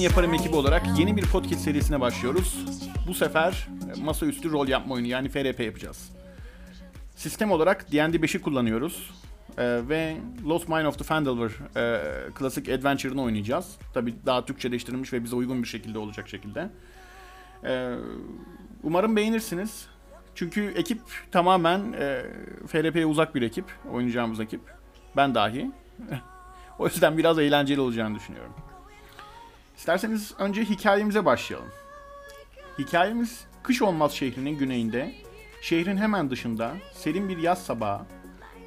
Kralın Yaparım ekibi olarak yeni bir podcast serisine başlıyoruz. Bu sefer masaüstü rol yapma oyunu yani FRP yapacağız. Sistem olarak D&D 5'i kullanıyoruz. Ee, ve Lost Mine of the Phandelver e, klasik adventure'ını oynayacağız. Tabi daha Türkçeleştirilmiş ve bize uygun bir şekilde olacak şekilde. Ee, umarım beğenirsiniz. Çünkü ekip tamamen e, FRP'ye uzak bir ekip. Oynayacağımız ekip. Ben dahi. o yüzden biraz eğlenceli olacağını düşünüyorum. İsterseniz önce hikayemize başlayalım. Hikayemiz Kış Olmaz şehrinin güneyinde, şehrin hemen dışında serin bir yaz sabahı,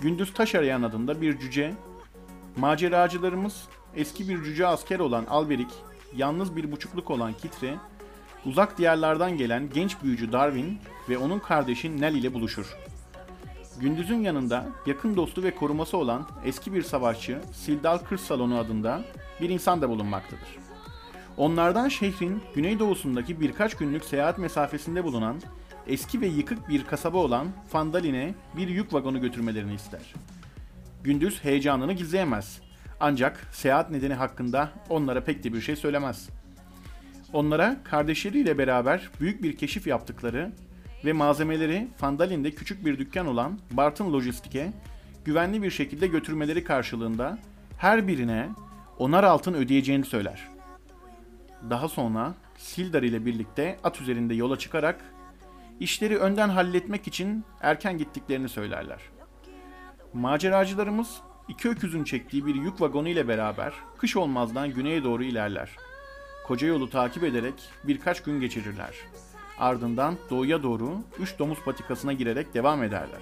gündüz taş arayan adında bir cüce, maceracılarımız eski bir cüce asker olan Alberik, yalnız bir buçukluk olan Kitre, uzak diyarlardan gelen genç büyücü Darwin ve onun kardeşi Nell ile buluşur. Gündüz'ün yanında yakın dostu ve koruması olan eski bir savaşçı Sildal Kır Salonu adında bir insan da bulunmaktadır. Onlardan şehrin güneydoğusundaki birkaç günlük seyahat mesafesinde bulunan eski ve yıkık bir kasaba olan Fandalin'e bir yük vagonu götürmelerini ister. Gündüz heyecanını gizleyemez. Ancak seyahat nedeni hakkında onlara pek de bir şey söylemez. Onlara kardeşleriyle beraber büyük bir keşif yaptıkları ve malzemeleri Fandalin'de küçük bir dükkan olan Barton Lojistik'e güvenli bir şekilde götürmeleri karşılığında her birine onar altın ödeyeceğini söyler. Daha sonra Sildar ile birlikte at üzerinde yola çıkarak işleri önden halletmek için erken gittiklerini söylerler. Maceracılarımız iki öküzün çektiği bir yük vagonu ile beraber kış olmazdan güneye doğru ilerler. Koca yolu takip ederek birkaç gün geçirirler. Ardından doğuya doğru üç domuz patikasına girerek devam ederler.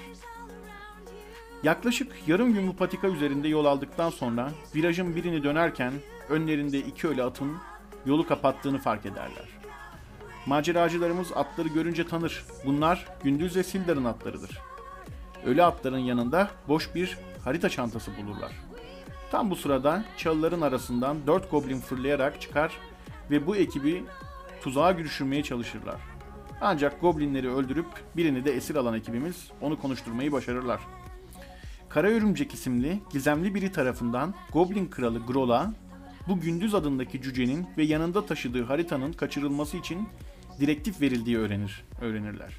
Yaklaşık yarım gün bu patika üzerinde yol aldıktan sonra virajın birini dönerken önlerinde iki ölü atın yolu kapattığını fark ederler. Maceracılarımız atları görünce tanır. Bunlar Gündüz ve Sildar'ın atlarıdır. Ölü atların yanında boş bir harita çantası bulurlar. Tam bu sırada çalıların arasından dört goblin fırlayarak çıkar ve bu ekibi tuzağa düşürmeye çalışırlar. Ancak goblinleri öldürüp birini de esir alan ekibimiz onu konuşturmayı başarırlar. Kara Örümcek isimli gizemli biri tarafından Goblin Kralı Grol'a bu Gündüz adındaki cücenin ve yanında taşıdığı haritanın kaçırılması için direktif verildiği öğrenir, öğrenirler.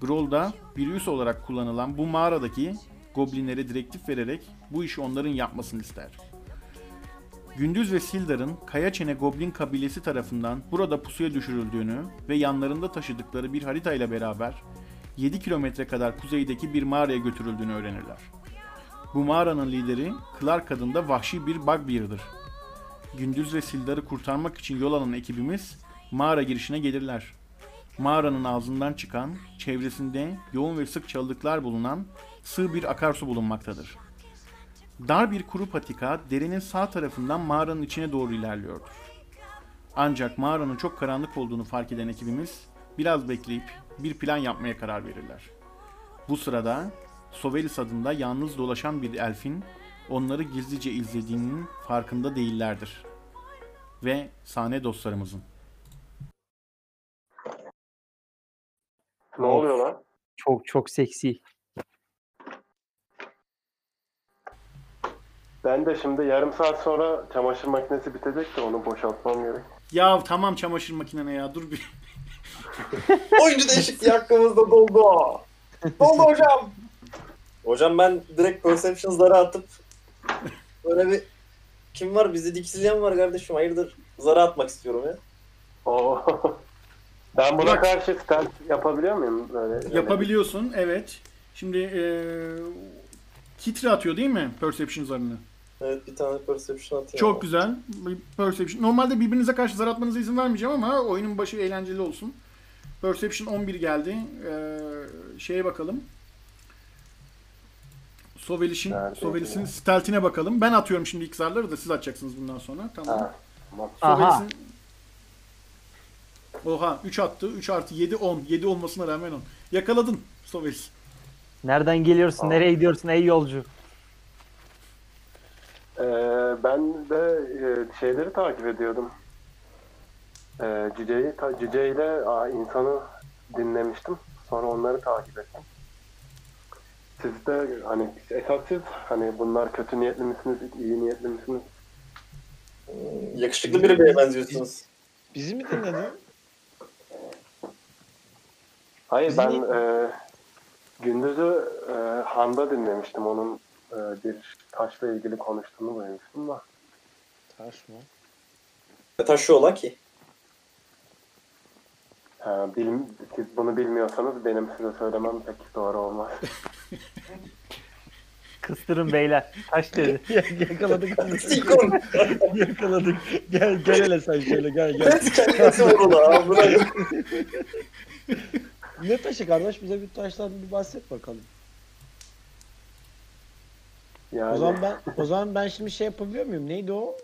Grol da bir üs olarak kullanılan bu mağaradaki goblinlere direktif vererek bu işi onların yapmasını ister. Gündüz ve Sildar'ın Kaya Çene Goblin kabilesi tarafından burada pusuya düşürüldüğünü ve yanlarında taşıdıkları bir harita ile beraber 7 kilometre kadar kuzeydeki bir mağaraya götürüldüğünü öğrenirler. Bu mağaranın lideri Clark adında vahşi bir Bugbear'dır. Gündüz ve Sildar'ı kurtarmak için yol alan ekibimiz mağara girişine gelirler. Mağaranın ağzından çıkan, çevresinde yoğun ve sık çalılıklar bulunan sığ bir akarsu bulunmaktadır. Dar bir kuru patika derinin sağ tarafından mağaranın içine doğru ilerliyordur. Ancak mağaranın çok karanlık olduğunu fark eden ekibimiz biraz bekleyip bir plan yapmaya karar verirler. Bu sırada Sovelis adında yalnız dolaşan bir elfin onları gizlice izlediğinin farkında değillerdir. Ve sahne dostlarımızın. Ne oluyor lan? Çok çok seksi. Ben de şimdi yarım saat sonra çamaşır makinesi bitecek de onu boşaltmam gerek. Ya tamam çamaşır makinene ya dur bir. Oyuncu değişikliği hakkımızda doldu. Doldu hocam. Hocam ben direkt Perceptions'ları atıp böyle bir kim var? Bizi dikizleyen var kardeşim. Hayırdır? Zara atmak istiyorum ya. Oo. ben buna Bak. karşı stealth yapabiliyor muyum? Böyle, Yapabiliyorsun evet. Şimdi eee kitre atıyor değil mi Perception zarını? Evet bir tane Perception atayım. Çok güzel. Bir Perception. Normalde birbirinize karşı zar atmanıza izin vermeyeceğim ama oyunun başı eğlenceli olsun. Perception 11 geldi. Ee, şeye bakalım. Sovelish'in ya? stealth'ine bakalım. Ben atıyorum şimdi ilk zarları da siz atacaksınız bundan sonra. Tamam. Sovelish'in Oha 3 attı. 3 artı 7 10. 7 olmasına rağmen 10. Yakaladın Sovelish. Nereden geliyorsun? Aa. Nereye gidiyorsun ey yolcu? Ee, ben de e, şeyleri takip ediyordum. Ee, Cüce'yi, ta, Cüce ile insanı dinlemiştim. Sonra onları takip ettim. Siz de hani esas siz hani bunlar kötü niyetli misiniz, iyi niyetli misiniz? Yakışıklı bir beye benziyorsunuz. Bizi mi dinledin? Hayır Bizi ben niye- e, Gündüz'ü e, Han'da dinlemiştim. Onun e, bir taşla ilgili konuştuğunu duymuştum da. Taş mı? Ne taşı ola ki? Ha, bilim, siz bunu bilmiyorsanız benim size söylemem pek doğru olmaz. Kıstırın beyler. Taş dedi. Yakaladık. Sikon. Yakaladık. Gel gel hele sen şöyle gel gel. Kendisi abi. Ne taşı kardeş bize bir taştan bir bahset bakalım. Yani O zaman ben o zaman ben şimdi şey yapabiliyor muyum? Neydi o?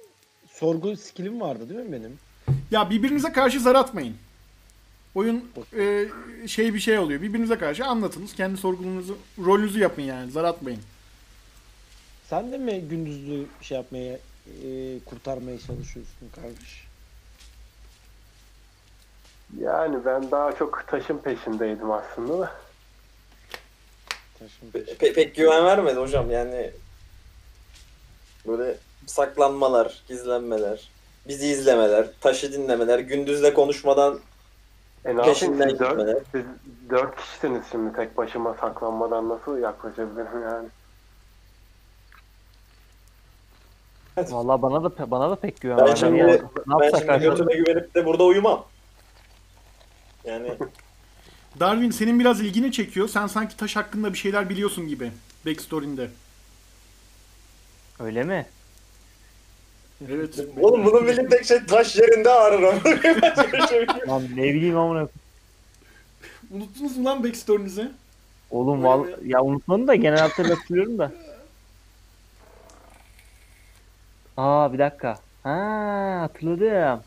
Sorgu skillim vardı değil mi benim? Ya birbirinize karşı zar atmayın. Oyun e, şey bir şey oluyor. Birbirinize karşı anlatınız. Kendi sorgulunuzu, rolünüzü yapın yani. Zar atmayın. Sen de mi gündüzlü şey yapmaya e, kurtarmaya çalışıyorsun kardeş? yani ben daha çok taşın peşindeydim aslında da. Taşın Pe- pe- pek güven vermedi hocam yani. Böyle saklanmalar, gizlenmeler, bizi izlemeler, taşı dinlemeler, gündüzle konuşmadan E ne yapayım Peşinden siz dört, siz dört kişisiniz şimdi tek başıma saklanmadan nasıl yaklaşabilirim yani? Vallahi bana da bana da pek güven Ben şimdi- Yani ne ben yapsak şimdi götüme güvenip de burada uyumam. Yani Darwin senin biraz ilgini çekiyor. Sen sanki taş hakkında bir şeyler biliyorsun gibi. Backstory'inde. Öyle mi? Evet. oğlum bunun bildiği tek şey taş yerinde ağrır ama. Lan ne bileyim amına. Unuttunuz mu lan backstory'nizi? Oğlum val ya unutmadım da genel hatırıyla hatırlıyorum da. Aa bir dakika. Ha hatırladım.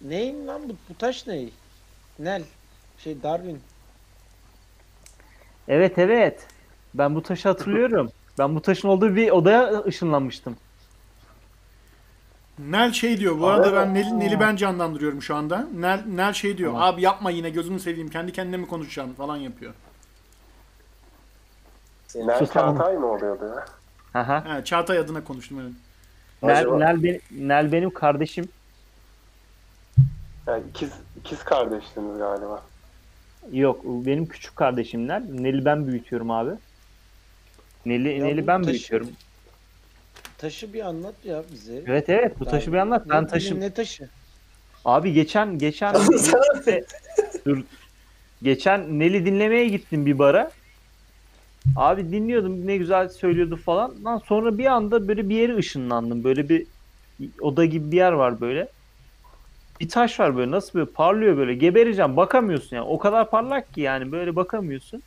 Neyin lan bu, bu taş ne? Nel. Şey Darwin. Evet evet. Ben bu taşı hatırlıyorum. Ben bu taşın olduğu bir odaya ışınlanmıştım. Nel şey diyor. Bu arada ben Nel'i, Nel'i ben canlandırıyorum şu anda. Nel, Nel şey diyor. Abi yapma yine gözünü seveyim. Kendi kendine mi konuşacaksın falan yapıyor. Nel Sus. Çağatay mı oluyordu ya? Haha. Ha, Çağatay adına konuştum evet. Nel, Acaba- Nel, benim, Nel benim kardeşim. Yani ikiz, ikiz kardeştiniz galiba. Yok benim küçük kardeşim Nel. Nel'i ben büyütüyorum abi. Nel'i, Ya Nel'i bu ben taşı- büyütüyorum. Taşı bir anlat ya bize. Evet evet bu taşı bir anlat. Ben Ne- taşım. Ne taşı? Abi geçen geçen dur. Geçen Nel'i dinlemeye gittim bir bara. Abi dinliyordum ne güzel söylüyordu falan. Lan sonra bir anda böyle bir yere ışınlandım. Böyle bir oda gibi bir yer var böyle. Bir taş var böyle nasıl böyle parlıyor böyle. Gebereceğim bakamıyorsun yani. O kadar parlak ki yani böyle bakamıyorsun.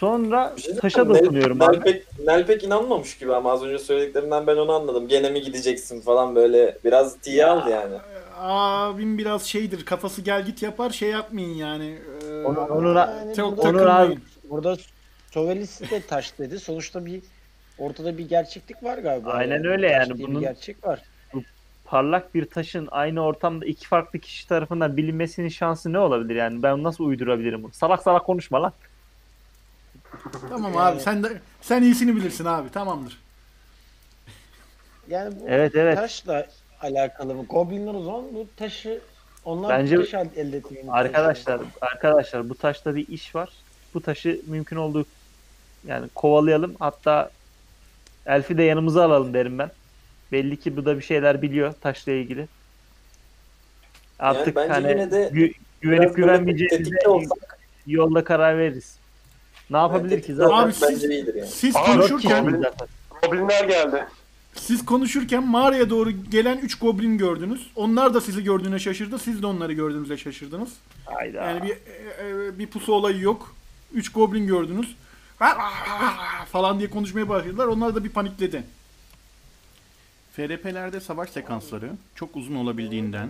Sonra şey taşa dokunuyorum Nel, abi. Nel pek, Nel pek inanmamış gibi ama az önce söylediklerinden ben onu anladım. Gene mi gideceksin falan böyle biraz tiye aldı yani. Abim biraz şeydir. Kafası gel git yapar. Şey yapmayın yani. Ee, Onu, onu, Yani çok burada, takılmayın. abi- burada Sovelis de taş dedi. Sonuçta bir ortada bir gerçeklik var galiba. Aynen Yani öyle taş yani. diye Bunun- bir gerçek var. parlak bir taşın aynı ortamda iki farklı kişi tarafından bilinmesinin şansı ne olabilir yani? Ben nasıl uydurabilirim bunu? Salak salak konuşma lan. Tamam Yani- abi sen de sen iyisini bilirsin abi. Tamamdır. Yani bu Evet evet. taşla alakalı mı? Goblinler o zaman bu taşı onlar Bence- bu taşı elde etmeyi Arkadaşlar arkadaşlar bu taşta bir iş var. Bu taşı mümkün olduğu yani kovalayalım. Hatta Elf'i de yanımıza alalım derim ben. Belli ki bu da bir şeyler biliyor taşla ilgili. Artık bence hani yine de gü- güvenip Biraz böyle güvenmeyeceğimize tetikte olsak yolda karar veririz. Ne yapabilir ki zaten? Abi bence siz- iyidir yani. Siz Aa, konuşurken. Goblinler geldi. siz konuşurken mağaraya doğru gelen 3 goblin gördünüz. Onlar da sizi gördüğüne şaşırdı. Siz de onları gördüğünüze şaşırdınız. Hayda. Yani bir e, e, bir pusu olayı yok. 3 goblin gördünüz. falan diye konuşmaya başladılar. Onlar da bir panikledi. FRP'lerde savaş sekansları çok uzun olabildiğinden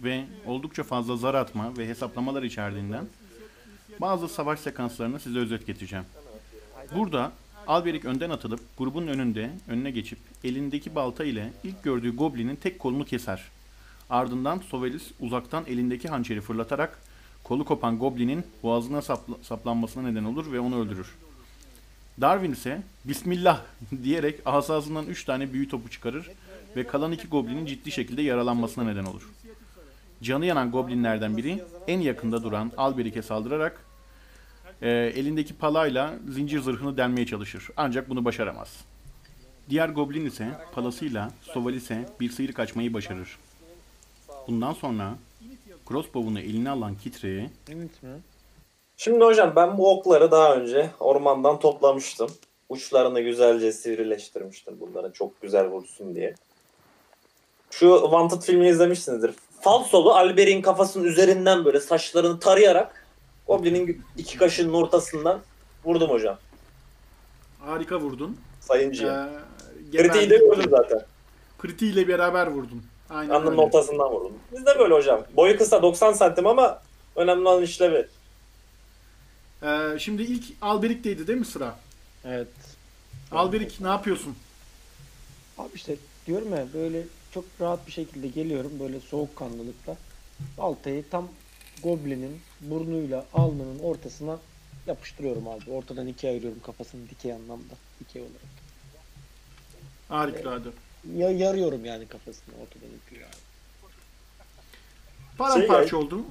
ve oldukça fazla zar atma ve hesaplamalar içerdiğinden bazı savaş sekanslarını size özet getireceğim. Burada Alberic önden atılıp grubun önünde önüne geçip elindeki balta ile ilk gördüğü goblinin tek kolunu keser. Ardından Sovelis uzaktan elindeki hançeri fırlatarak, kolu kopan goblinin boğazına sapla- saplanmasına neden olur ve onu öldürür. Darwin ise Bismillah diyerek asasından 3 tane büyü topu çıkarır ve kalan iki goblinin ciddi şekilde yaralanmasına neden olur. Canı yanan goblinlerden biri en yakında duran Alberic'e saldırarak e, elindeki palayla zincir zırhını delmeye çalışır. Ancak bunu başaramaz. Diğer goblin ise palasıyla Sovalis'e bir sıyrık açmayı başarır. Bundan sonra crossbow'unu eline alan Kitre'ye? Şimdi hocam ben bu okları daha önce ormandan toplamıştım. Uçlarını güzelce sivrileştirmiştim bunların çok güzel vursun diye. Şu Wanted filmini izlemişsinizdir. Falsolu Albert'in kafasının üzerinden böyle saçlarını tarayarak Goblin'in iki kaşının ortasından vurdum hocam. harika vurdun. Sayıncıya. Ee, Kritiği de gördüm zaten. Kritiğiyle beraber vurdun. Aynen Alnının öyle. ortasından vurdum. Biz de böyle hocam. Boyu kısa 90 santim ama önemli olan işlevi. Ee, şimdi ilk Alberik'teydi değil mi sıra? Evet. Alberik ne yapıyorsun? Abi işte diyorum ya böyle çok rahat bir şekilde geliyorum böyle soğukkanlılıkla. Baltayı tam Goblin'in burnuyla alnının ortasına yapıştırıyorum abi. Ortadan ikiye ayırıyorum kafasını dikey anlamda. Dikey olarak. Harikulade. Ya, yarıyorum yani kafasını ortadan ikiye. Paramparça oldu.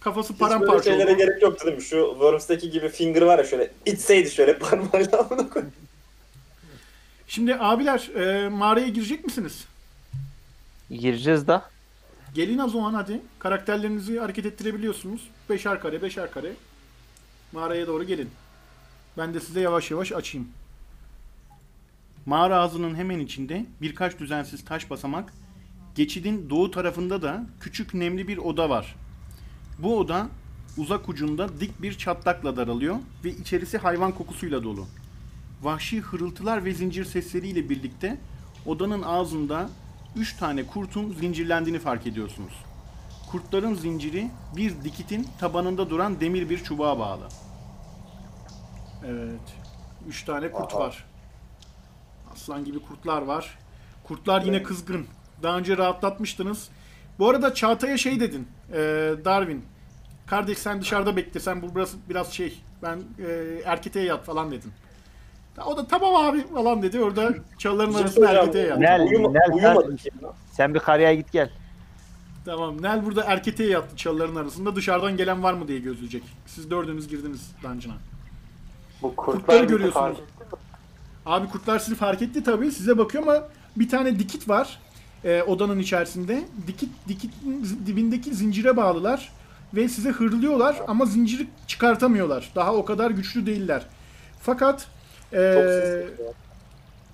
Kafası Hiç paramparça şeylere oldu. gerek yoktu değil mi? Şu Worms'teki gibi finger var ya şöyle itseydi şöyle parmağıyla amına koy. Şimdi abiler e, mağaraya girecek misiniz? Gireceğiz da. Gelin o zaman hadi. Karakterlerinizi hareket ettirebiliyorsunuz. Beşer kare, beşer kare. Mağaraya doğru gelin. Ben de size yavaş yavaş açayım. Mağara ağzının hemen içinde birkaç düzensiz taş basamak, geçidin doğu tarafında da küçük nemli bir oda var. Bu oda uzak ucunda dik bir çatlakla daralıyor ve içerisi hayvan kokusuyla dolu. Vahşi hırıltılar ve zincir sesleriyle birlikte odanın ağzında 3 tane kurtun zincirlendiğini fark ediyorsunuz. Kurtların zinciri bir dikitin tabanında duran demir bir çubuğa bağlı. Evet. 3 tane kurt Aha. var. Aslan gibi kurtlar var. Kurtlar yine kızgın. Daha önce rahatlatmıştınız. Bu arada Çağatay'a şey dedin. e, Darwin. Kardeş sen dışarıda bekle. Sen bu burası biraz şey. Ben e, erketeye yat falan dedin. O da tamam abi falan dedi. Orada çalıların arasında erketeye yattı. Nel, Uyuma, Nel, uyumadık ya. Sen bir karıya git gel. Tamam. Nel burada erketeye yattı çalıların arasında. Dışarıdan gelen var mı diye gözleyecek. Siz dördünüz girdiniz dungeon'a. Bu Kurtları kurtlar bizi görüyorsunuz. fark etti mi? Abi kurtlar sizi fark etti tabii. Size bakıyor ama bir tane dikit var e, odanın içerisinde. Dikit dikitin zi- dibindeki zincire bağlılar ve size hırlıyorlar ama zinciri çıkartamıyorlar. Daha o kadar güçlü değiller. Fakat e, ya.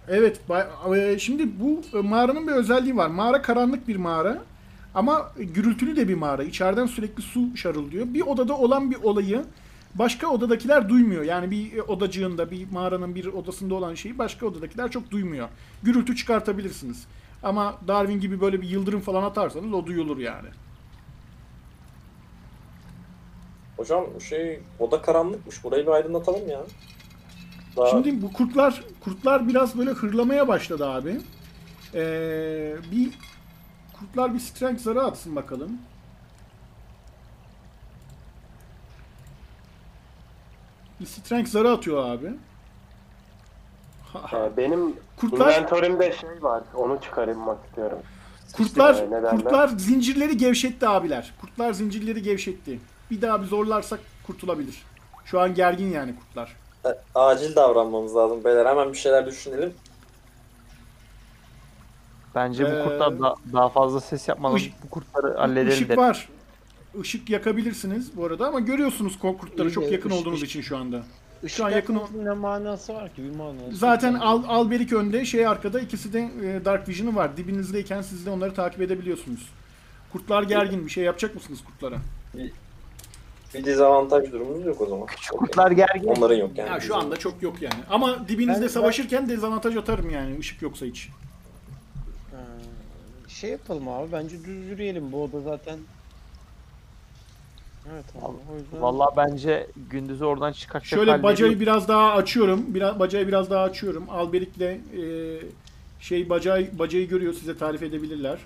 Evet, e, şimdi bu e, mağaranın bir özelliği var. Mağara karanlık bir mağara ama gürültülü de bir mağara. İçeriden sürekli su şarıldıyor. Bir odada olan bir olayı başka odadakiler duymuyor. Yani bir e, odacığında, bir mağaranın bir odasında olan şeyi başka odadakiler çok duymuyor. Gürültü çıkartabilirsiniz. Ama Darwin gibi böyle bir yıldırım falan atarsanız o duyulur yani. Hocam şey oda karanlıkmış. Burayı bir aydınlatalım ya. Daha Şimdi bu kurtlar kurtlar biraz böyle hırlamaya başladı abi. Ee, bir kurtlar bir strength zarı atsın bakalım. Bir strength zarı atıyor abi. Ee, benim Kurtlar inventörümde şey var. Onu çıkarmak istiyorum. kurtlar derler? kurtlar zincirleri gevşetti abiler. Kurtlar zincirleri gevşetti. Bir daha bir zorlarsak kurtulabilir. Şu an gergin yani kurtlar. E, acil davranmamız lazım beyler. Hemen bir şeyler düşünelim. Bence Ee, bu kurtlar da, daha fazla ses yapmadan Iş- bu kurtları halledelim Işık de. var. Işık yakabilirsiniz bu arada ama görüyorsunuz ko- kurtları İyi çok de yakın ışık- olduğunuz ışık- için şu anda. Işık Şu an yakın ne manası var ki? Bir manası. Zaten yok. Al Alberik önde, şey arkada ikisi de e, Dark Vision'ı var. Dibinizdeyken siz de onları takip edebiliyorsunuz. Kurtlar gergin. Bir şey yapacak mısınız kurtlara? Bir dezavantaj durumumuz yok o zaman. Kurtlar gergin. Onların yok yani. Ya şu anda çok yok yani. Ama dibinizde Ben- savaşırken dezavantaj atarım yani ışık yoksa hiç. Ha, şey yapalım abi bence düz yürüyelim bu oda zaten. Evet abi o yüzden. Vallahi bence gündüzü oradan çıkartacak Şöyle halleri bacayı yok. biraz daha açıyorum. Biraz bacayı biraz daha açıyorum. Alberik'le e, şey bacayı bacayı görüyor size tarif edebilirler.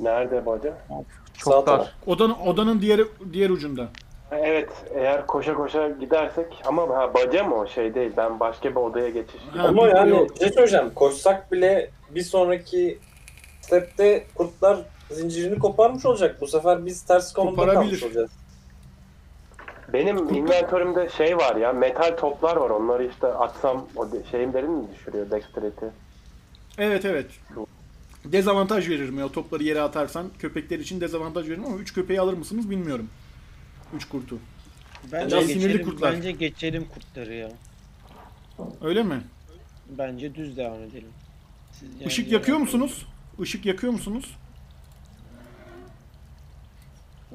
Nerede baca? Çok Sağ dar. taraf. Odanın odanın diğer diğer ucunda. Evet eğer koşa koşa gidersek ama ha, baca mı o şey değil ben başka bir odaya geçiş. Ha, Ama bir- yani bir şey söyleyeceğim. Koşsak bile bir sonraki stepte kurtlar zincirini koparmış olacak. Bu sefer biz ters konumda kalmış Koparabilir. olacağız. Benim inventörümde şey var ya metal toplar var onları işte atsam o de- şeyimlerini mi düşürüyor dexterity? Evet evet. Dezavantaj veririm ya o topları yere atarsan. Köpekler için dezavantaj veririm ama 3 köpeği alır mısınız bilmiyorum. 3 kurtu. Bence Biraz sinirli geçelim, kurtlar. bence geçelim kurtları ya. Öyle mi? Bence düz devam edelim. Siz yani Işık yakıyor musunuz? Işık yakıyor musunuz?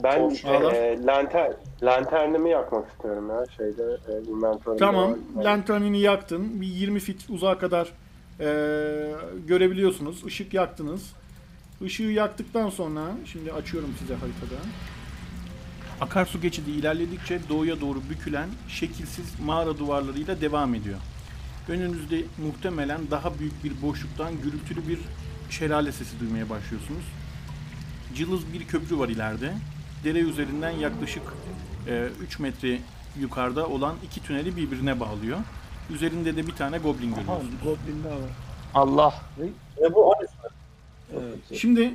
Ben ağlar. e, lanter, lanternimi yakmak istiyorum ya şeyde e, inventörümde. Tamam. var. Lanternini yaktın. Bir 20 fit uzağa kadar eee, görebiliyorsunuz. Işık yaktınız. Işığı yaktıktan sonra şimdi açıyorum size haritada. Akarsu geçidi ilerledikçe doğuya doğru bükülen şekilsiz mağara duvarlarıyla devam ediyor. Önünüzde muhtemelen daha büyük bir boşluktan gürültülü bir şelale sesi duymaya başlıyorsunuz. Cılız bir köprü var ileride. Dere üzerinden yaklaşık 3 metre yukarıda olan iki tüneli birbirine bağlıyor. Üzerinde de bir tane goblin Aha, görüyorsunuz. Goblin daha var. Allah. Ne bu? Evet. Şimdi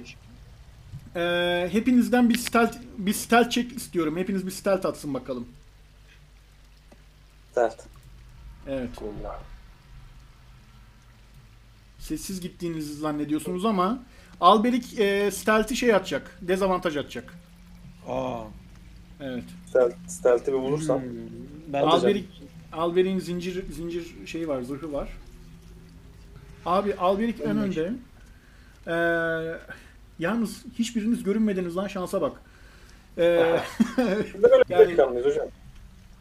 eee, hepinizden bir stealth bir stealth check istiyorum. Hepiniz bir stealth atsın bakalım. Sert. Evet. Bismillah. Sessiz gittiğinizi zannediyorsunuz ama Alberik eee stealth'i şey atacak. Dezavantaj atacak. Aa. Evet. Stealth, stealth'i bir bulursam. Hmm. Ben de Alberik Alberik'in zincir zincir şeyi var, zırhı var. Abi Alberik en önde. Eee, yalnız hiçbiriniz görünmediniz lan şansa bak. Böyle Yani- hocam.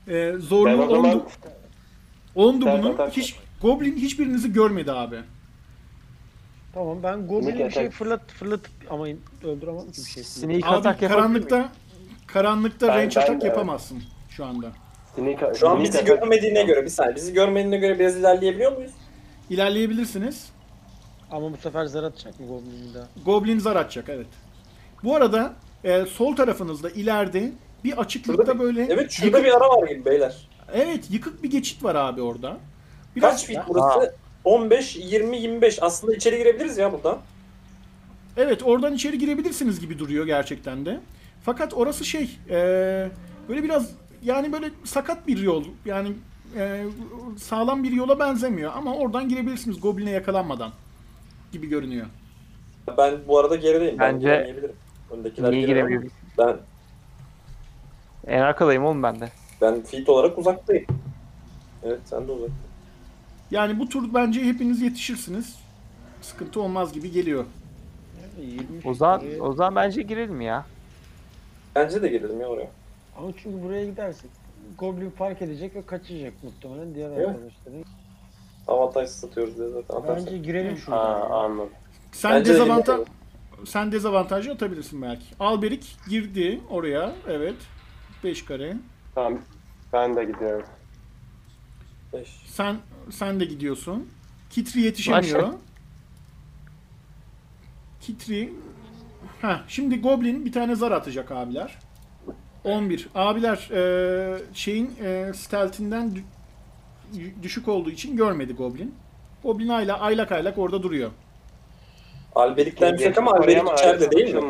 eee, Ben zorluğu ondu, ondu bunun. Hiç Goblin hiçbirinizi görmedi abi. Tamam ben Goblin'e Sneak bir şey fırlat fırlatıp ama öldüremem ki bir şey. Sneak Abi atak yapabilir miyim? karanlıkta karanlıkta Ben- range ben atak de- yapamazsın şu anda. Sneak, Şu an bizi görmediğine göre bir saniye. Bizi görmediğine göre biraz ilerleyebiliyor muyuz? İlerleyebilirsiniz. Ama bu sefer zar atacak mı Goblin'i daha? Goblin zar atacak evet. Bu arada e, sol tarafınızda ileride bir açıklıkta Şurada bir- böyle Evet şurada yıkık, bir ara var gibi beyler. evet yıkık bir geçit var abi orada. Biraz Kaç feet burası? 15, 20, 25. Aslında içeri girebiliriz ya buradan. Evet oradan içeri girebilirsiniz gibi duruyor gerçekten de. Fakat orası şey e, böyle biraz yani böyle sakat bir yol. Yani e, sağlam bir yola benzemiyor ama oradan girebilirsiniz Goblin'e yakalanmadan gibi görünüyor. Ben bu arada gerideyim. Ben Bence- giremeyebilirim. Öndekiler Niye giremez. giremiyoruz? Ben En arkadayım oğlum ben de. ben feet olarak uzaktayım. Evet sen de uzak. Yani bu tur bence hepiniz yetişirsiniz. Sıkıntı olmaz gibi geliyor. Yani 20 O zaman, o zaman bence girelim ya. Bence de girelim ya oraya. Ama çünkü buraya gidersek Goblin fark edecek ve kaçacak muhtemelen diğer Evet. arkadaşların. Avantaj satıyoruz diye zaten. Atarsın. Bence girelim Ha, şuradan. ya. anladım. Sen Bence de dezavantaj sen dezavantajlı atabilirsin belki. Alberik girdi oraya. Evet. 5 kare. Tamam. Ben de gidiyorum. Beş. Sen sen de gidiyorsun. Kitri yetişemiyor. Kitri Ha, şimdi Goblin bir tane zar atacak abiler. 11. Abiler e, şeyin e, stealth'inden dü- düşük olduğu için görmedi Goblin. Goblin ayla aylak aylak orada duruyor. Alberik'ten yüksek ama Alberik içeride değil mi?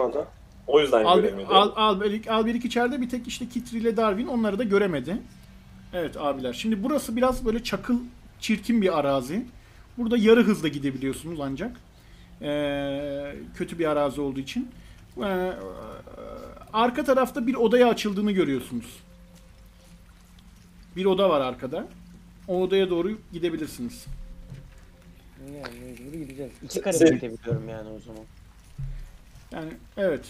O yüzden Al, göremiyor. Al, Alberik, Alberik içeride bir tek işte Kitri ile Darwin onları da göremedi. Evet abiler. Şimdi burası biraz böyle çakıl, çirkin bir arazi. Burada yarı hızla gidebiliyorsunuz ancak. Ee, kötü bir arazi olduğu için. Ee, arka tarafta bir odaya açıldığını görüyorsunuz. Bir oda var arkada. O odaya doğru gidebilirsiniz. Yani mecbur gideceğiz. İki kare Se- gidebiliyorum yani o zaman. Yani evet.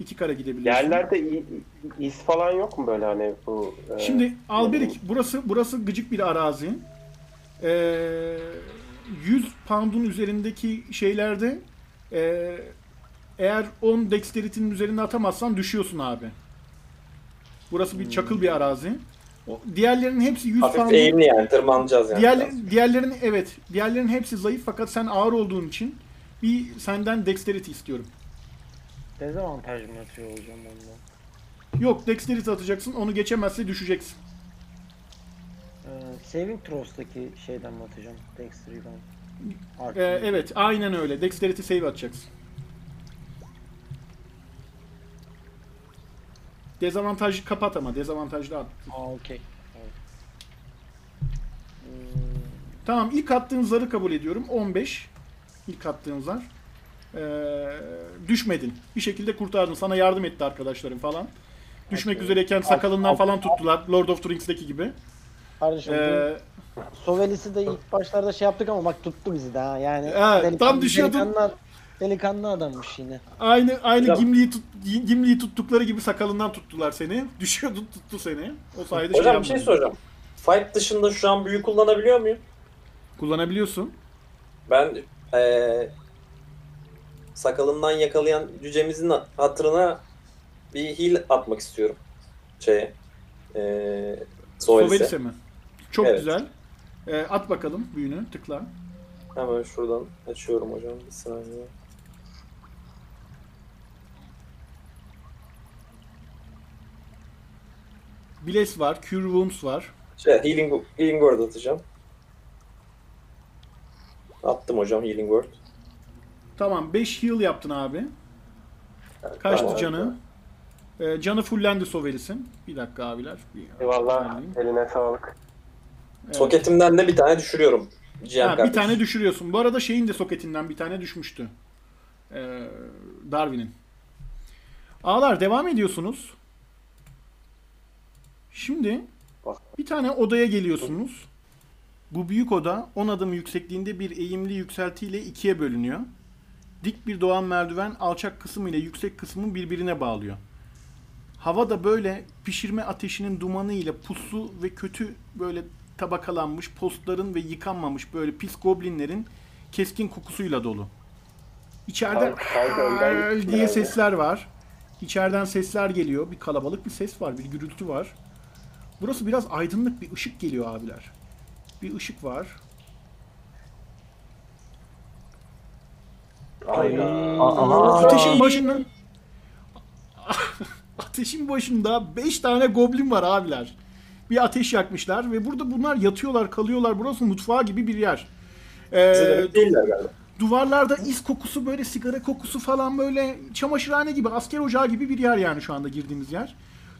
iki kare gidebiliyorsunuz. Yerlerde i- i- iz falan yok mu böyle hani bu? e, Şimdi Alberik burası burası gıcık bir arazi. Ee, 100 pound'un üzerindeki şeylerde ee, eğer 10 dexterity'nin üzerinde atamazsan düşüyorsun abi. Burası bir çakıl bir arazi. O, diğerlerinin hepsi 100 Hafif pound'un eğimli yani tırmanacağız yani. Diğer, biraz. diğerlerin evet, diğerlerin hepsi zayıf fakat sen ağır olduğun için bir senden dexterity istiyorum. Dezavantaj mı atıyor olacağım ondan? Yok dexterity atacaksın. Onu geçemezse düşeceksin. Ee, saving throws'taki şeyden mi atacağım? Dexter'dan. Ee, evet aynen öyle. Dexterity save atacaksın. Dezavantajlı kapat ama dezavantajlı at. Aa okey. Tamam. Tamam ilk attığın zarı kabul ediyorum. 15. İlk attığın zar. Ee, düşmedin. Bir şekilde kurtardın. Sana yardım etti arkadaşların falan. Düşmek Okey. üzereyken sakalından Alt- falan tuttular. Lord of the Rings'teki gibi. Kardeşim Ee, Sovelis'i de ilk başlarda şey yaptık ama bak tuttu bizi de ha. Yani Evet, tam düşüyordun. Delikanlı, delikanlı adammış yine. aynı aynı Hocam. Gimli'yi tut, Gimli'yi tuttukları gibi sakalından tuttular seni. Düşüyordun tuttu seni. O sayede Hocam bir şey yapmadın. soracağım. Fight dışında şu an büyü kullanabiliyor muyum? Kullanabiliyorsun. Ben eee sakalından yakalayan cücemizin hatırına bir heal atmak istiyorum. Şeye. Eee Sovelis'e Sovelis'e. mi? Çok Evet. güzel. Ee, at bakalım büyünü. Tıkla. Hemen şuradan açıyorum hocam. Bir saniye. Bless var. Cure Wounds var. Şey, healing, healing word atacağım. Attım hocam healing word. Tamam 5 heal yaptın abi. Kaçtı Tamam. canı? Ee, canı fullendi Sovelis'in. Bir dakika abiler. Bir Eyvallah. Eline sağlık. Evet. Soketimden de bir tane düşürüyorum. Cihan Ha, bir tane düşürüyorsun. Bu arada şeyin de soketinden bir tane düşmüştü. Ee, Darwin'in. Ağlar devam ediyorsunuz. Şimdi bir tane odaya geliyorsunuz. Bu büyük oda 10 adım yüksekliğinde bir eğimli yükseltiyle ikiye bölünüyor. Dik bir doğan merdiven alçak kısmı ile yüksek kısmı birbirine bağlıyor. Hava da böyle pişirme ateşinin dumanı ile puslu ve kötü böyle tabakalanmış postların ve yıkanmamış böyle pis goblinlerin keskin kokusuyla dolu. Gitsin diye sesler var. İçeriden sesler geliyor. Bir kalabalık bir ses var, bir gürültü var. Burası biraz aydınlık bir ışık geliyor abiler. Bir ışık var. Ateşin başında Ateşin başında 5 tane goblin var abiler. Bir ateş yakmışlar ve burada bunlar yatıyorlar, kalıyorlar. Burası mutfağı gibi bir yer. Ee, Bize değiller galiba. duvarlarda iz kokusu böyle sigara kokusu falan böyle çamaşırhane gibi asker ocağı gibi bir yer yani şu anda girdiğimiz yer.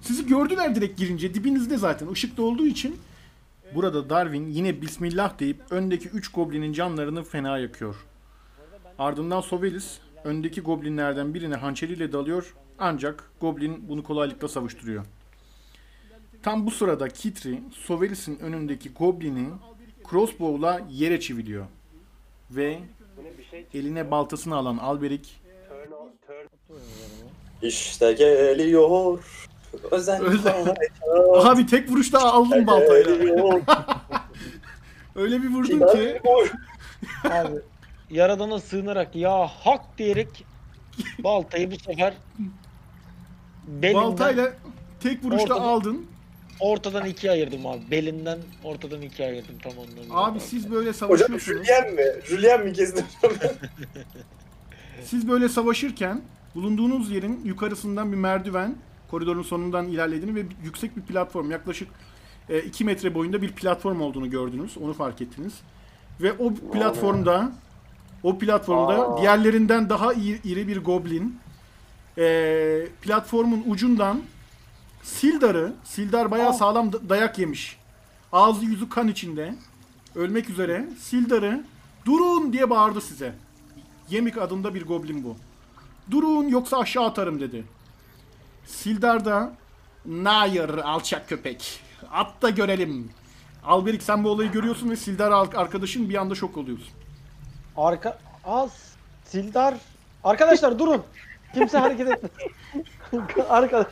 Sizi gördüler direkt girince dibinizde zaten ışıkta olduğu için. Burada Darwin yine Bismillah deyip öndeki 3 goblinin canlarını fena yakıyor. Ardından Sovelis öndeki goblinlerden birine hançeriyle dalıyor ancak goblin bunu kolaylıkla savuşturuyor. Tam bu sırada Kitri Sovelis'in önündeki goblini crossbow'la yere çiviliyor. Ve eline baltasını alan Alberik İşte geliyor. Özel. Özel. abi tek vuruşta aldım baltayla. Öyle bir vurdun Final ki. Abi yaradana sığınarak ya hak diyerek baltayı bu sefer belinden baltayla tek vuruşta Ortada. aldın. ortadan ikiye ayırdım abi. Belinden ortadan ikiye ayırdım tam anlamıyla. Abi siz böyle Hocam savaşıyorsunuz. Julien mi? Julien mi kestim? Siz böyle savaşırken bulunduğunuz yerin yukarısından bir merdiven koridorun sonundan ilerlediğini ve yüksek bir platform yaklaşık 2 metre boyunda bir platform olduğunu gördünüz. Onu fark ettiniz. Ve o platformda o platformda Aa. diğerlerinden daha iri, iri bir goblin e, platformun ucundan Sildar'ı, Sildar bayağı sağlam da- dayak yemiş. Ağzı yüzü kan içinde. Ölmek üzere. Sildar'ı durun diye bağırdı size. Yemik adında bir goblin bu. Durun yoksa aşağı atarım dedi. Sildar da Hayır alçak köpek. At da görelim. Alberik sen bu olayı görüyorsun ve Sildar arkadaşın bir anda şok oluyorsun. Arka az Sildar arkadaşlar durun. Kimse hareket etmesin. Arkadaş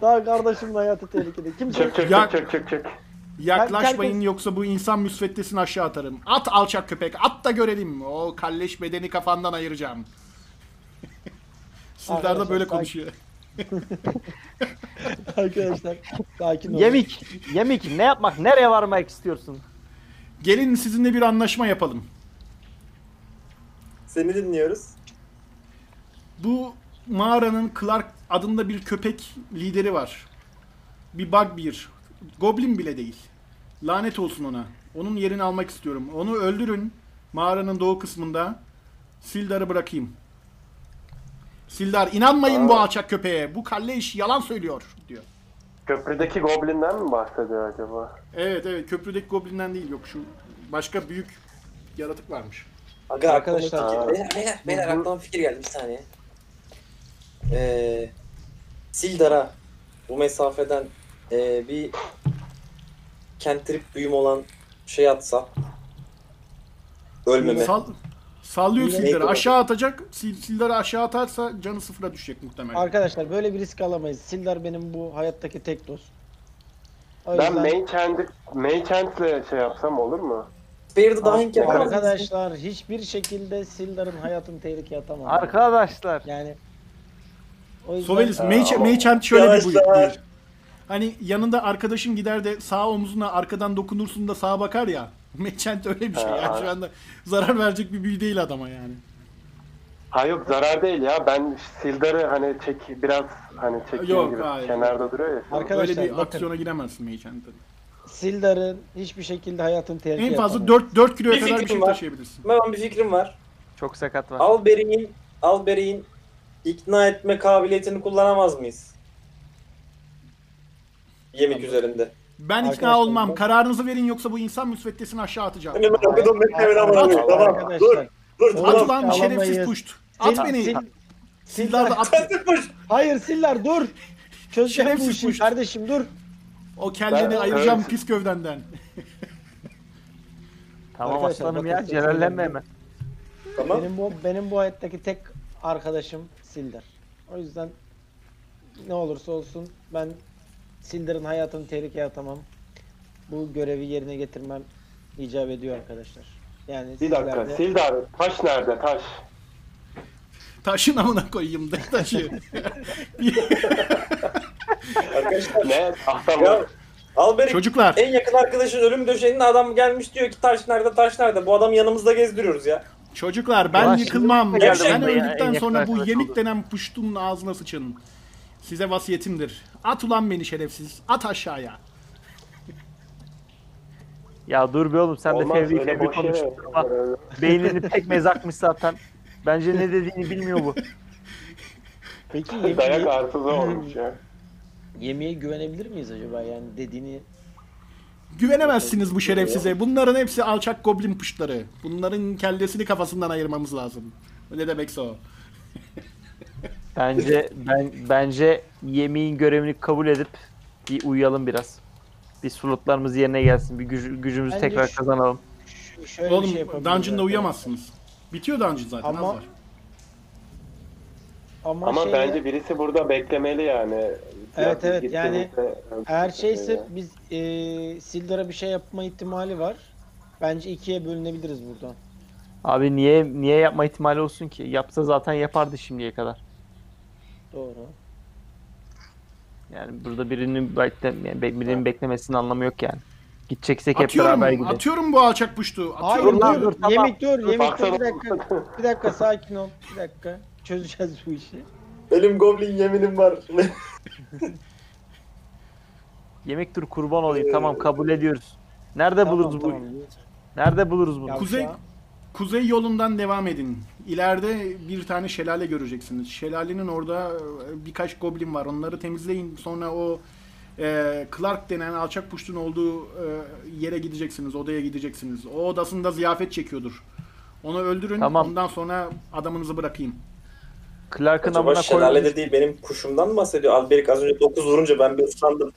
daha kardeşimin hayatı tehlikede. Kimse Çek çek Ya- çek çek çek. Yaklaşmayın herkes- yoksa bu insan müsveddesini aşağı atarım. At alçak köpek at da görelim. O kalleş bedeni kafandan ayıracağım. Sildar da böyle sakin. konuşuyor. arkadaşlar sakin olun. Yemik, yemik ne yapmak, nereye varmak istiyorsun? Gelin sizinle bir anlaşma yapalım. Seni dinliyoruz. Bu mağaranın Clark adında bir köpek lideri var. Bir bugbear. Goblin bile değil. Lanet olsun ona. Onun yerini almak istiyorum. Onu öldürün. Mağaranın doğu kısmında. Sildar'ı bırakayım. Sildar inanmayın bu alçak köpeğe. Bu kalle iş yalan söylüyor diyor. Köprüdeki goblinden mi bahsediyor acaba? Evet evet köprüdeki goblinden değil yok şu başka büyük yaratık varmış. Aga Arkadaşlar- aklıma fikir- beyler, beyler, beyler Hı hı. aklıma fikir geldi bir saniye. Ee, Sildar'a bu mesafeden ee, bir kentrip büyüm olan şey atsa ölmeme. Sal, sallıyor Yine- Sildar'ı. Aşağı atacak. Sil, Sildar'ı aşağı atarsa canı sıfıra düşecek muhtemelen. Arkadaşlar böyle bir risk alamayız. Sildar benim bu hayattaki tek dost. O Ben yüzden kendle şey yapsam olur mu? Spare'da dahink yapamaz mısın? arkadaşlar hiçbir şekilde Sildar'ın hayatını tehlikeye atamam. Arkadaşlar. Yani o yüzden Sovelis, Magehand şöyle bir Arkadaşlar. buyur. Hani yanında arkadaşın gider de sağ omzuna arkadan dokunursun da sağa bakar ya. Magehand öyle bir şey. Yani şu anda zarar verecek bir büyü değil adama yani. Ha yok zarar değil ya. Ben Sildar'ı hani çek biraz hani çekeyim Yok, gibi hayır. kenarda duruyor ya. Arkadaşlar, öyle bir bakın. aksiyona giremezsin Magehand'ın. Sildar'ın hiçbir şekilde hayatını tehlikeye En fazla atamam. 4 4 kiloya Bir kadar bir fikrim şey var. taşıyabilirsin. Hemen bir fikrim var. Çok sakat var. Alberi'nin Alberi'nin ikna etme kabiliyetini kullanamaz mıyız? Yemek üzerinde. Ben ikna Arkadaşlar, olmam. ben- Kararınızı verin yoksa bu insan müsveddesini aşağı atacağım. Ben hemen okudum ben hemen amına. Tamam. Dur. Arkadaşlar. Dur. Oğlum, At Tamam. ulan alamayız. şerefsiz puşt. At Sil- beni. Sil- Sildar da at. Hayır Sildar dur. Çözeceğim bu Şerefsiz işi kuş. kardeşim dur. O kendini Ben- ayıracağım Evet. pis gövdenden. Tamam Arkadaşlar, aslanım bakın ya celallenme hemen. Tamam. Benim bu benim bu hayattaki tek arkadaşım Sildar. O yüzden ne olursa olsun ben Sildar'ın hayatını tehlikeye atamam. Bu görevi yerine getirmem icap ediyor arkadaşlar. Yani Bir dakika. sizler de- Sildar taş nerede taş? Taşın amına koyayım de taşı. Arkadaşlar Ne? Tahta mı? ya Çocuklar. en yakın arkadaşın ölüm döşeğinde adam gelmiş diyor ki taş nerede taş nerede. Bu adamı yanımızda gezdiriyoruz ya. Çocuklar ben Ulan yıkılmam. geldi Ben öldükten yakın sonra bu arkadaş yenik oldu. denen puştunun ağzına sıçın. Size vasiyetimdir. At ulan beni şerefsiz. At aşağıya. Ya dur be oğlum sen de Olmaz fevri öyle fevri boş yere. konuşma. Beynini pek mezakmış zaten. Bence ne dediğini bilmiyor bu. Peki Dayak ye- arsızı olmuş ya. yemeğe güvenebilir miyiz acaba yani dediğini Güvenemezsiniz bu şerefsize. Bunların hepsi alçak goblin puştları. Bunların kellesini kafasından ayırmamız lazım. Ne demekse o. Bence ben bence yemeğin görevini kabul edip bir uyuyalım biraz. Bir slotlarımız yerine gelsin. Bir güc- gücümüzü Bence tekrar şu- kazanalım. Ş- şöyle Oğlum bir şey yapabiliriz. dungeon'da arkadaşlar. uyuyamazsınız. Bitiyor dungeon zaten. Ama- az var. Ama, Ama şey- bence birisi burada beklemeli yani. Evet, evet, Gittiğimizde yani öldürürüz Eğer şeyse biz e, Sildar'a bir şey yapma ihtimali var. Bence ikiye bölünebiliriz buradan. Abi niye niye yapma ihtimali olsun ki? Yapsa zaten yapardı şimdiye kadar. Doğru. Yani burada birinin bekle, yani be- birinin beklemesinin anlamı yok yani. Gideceksek hep Atıyorum, beraber gidelim. atıyorum bu alçak puştu. Hayır Atıyorum. dur, dur, tamam. Yemek dur, yemek dur bir dakika. Bir dakika sakin ol. Bir dakika. Çözeceğiz bu işi. Benim goblin yeminim var. Yemek dur kurban olayım. Tamam kabul ediyoruz. Nerede buluruz bu? tamam. Nerede buluruz bunu? Ya- Kuzey. Kuzey yolundan devam edin. İleride bir tane şelale göreceksiniz. Şelalenin orada e, birkaç goblin var. Onları temizleyin. Sonra o e, Clark denen alçak puştun olduğu e, yere gideceksiniz. Odaya gideceksiniz. O odasında ziyafet çekiyordur. Onu öldürün. Tamam. Ondan sonra adamınızı bırakayım. Clark'ın Acaba amına şelale koymuş. de değil benim kuşumdan mı bahsediyor? Alberik az önce 9 vurunca ben bir ıslandım.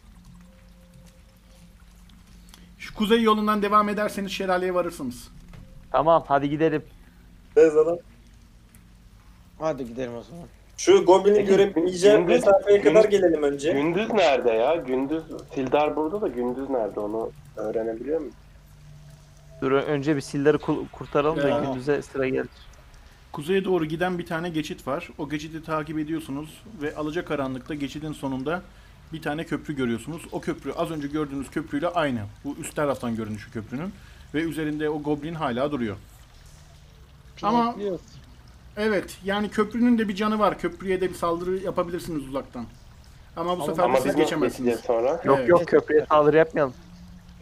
Şu kuzey yolundan devam ederseniz şelaleye varırsınız. Tamam hadi gidelim. Ne zaman? Hadi gidelim o zaman. Şu goblini Peki, görebileceğim gündüz- mesafeye kadar gündüz- gelelim önce. Gündüz nerede ya? Gündüz Sildar burada da gündüz nerede onu öğrenebiliyor muyum? Dur önce bir silleri kul- kurtaralım da Ya. gündüze sıra gelir. Kuzeye doğru giden bir tane geçit var. O geçidi takip ediyorsunuz ve alacakaranlıkta geçidin sonunda bir tane köprü görüyorsunuz. O köprü az önce gördüğünüz köprüyle aynı. Bu üst taraftan görünüşü köprünün ve üzerinde o goblin hala duruyor. Ama-. Evet yani köprünün de bir canı var. Köprüye de bir saldırı yapabilirsiniz uzaktan. Ama bu Ama- sefer Ama siz biz geçemezsiniz. sonra? Yok Evet. yok köprüye saldırı yapmayalım.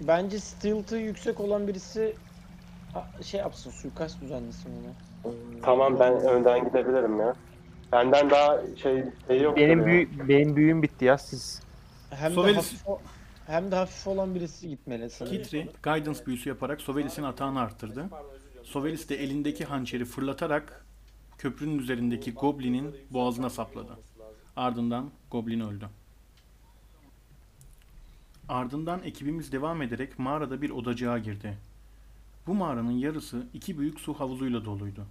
Bence stealth'ı yüksek olan birisi a- şey yapsın, suikast düzenlesin ona. Tamam ben önden gidebilirim ya. Benden daha şey şey yok. Benim ya. büyü benim büyüm bitti ya siz. Hem Sovelis- de hafif o- hem de hafif olan birisi gitmeli sanırım. Kitri guidance büyüsü yaparak Sovelis'in atağını arttırdı. Sovelis de elindeki hançeri fırlatarak köprünün üzerindeki goblinin boğazına sapladı. Ardından goblin öldü. Ardından ekibimiz devam ederek mağarada bir odacığa girdi. Bu mağaranın yarısı iki büyük su havuzuyla doluydu.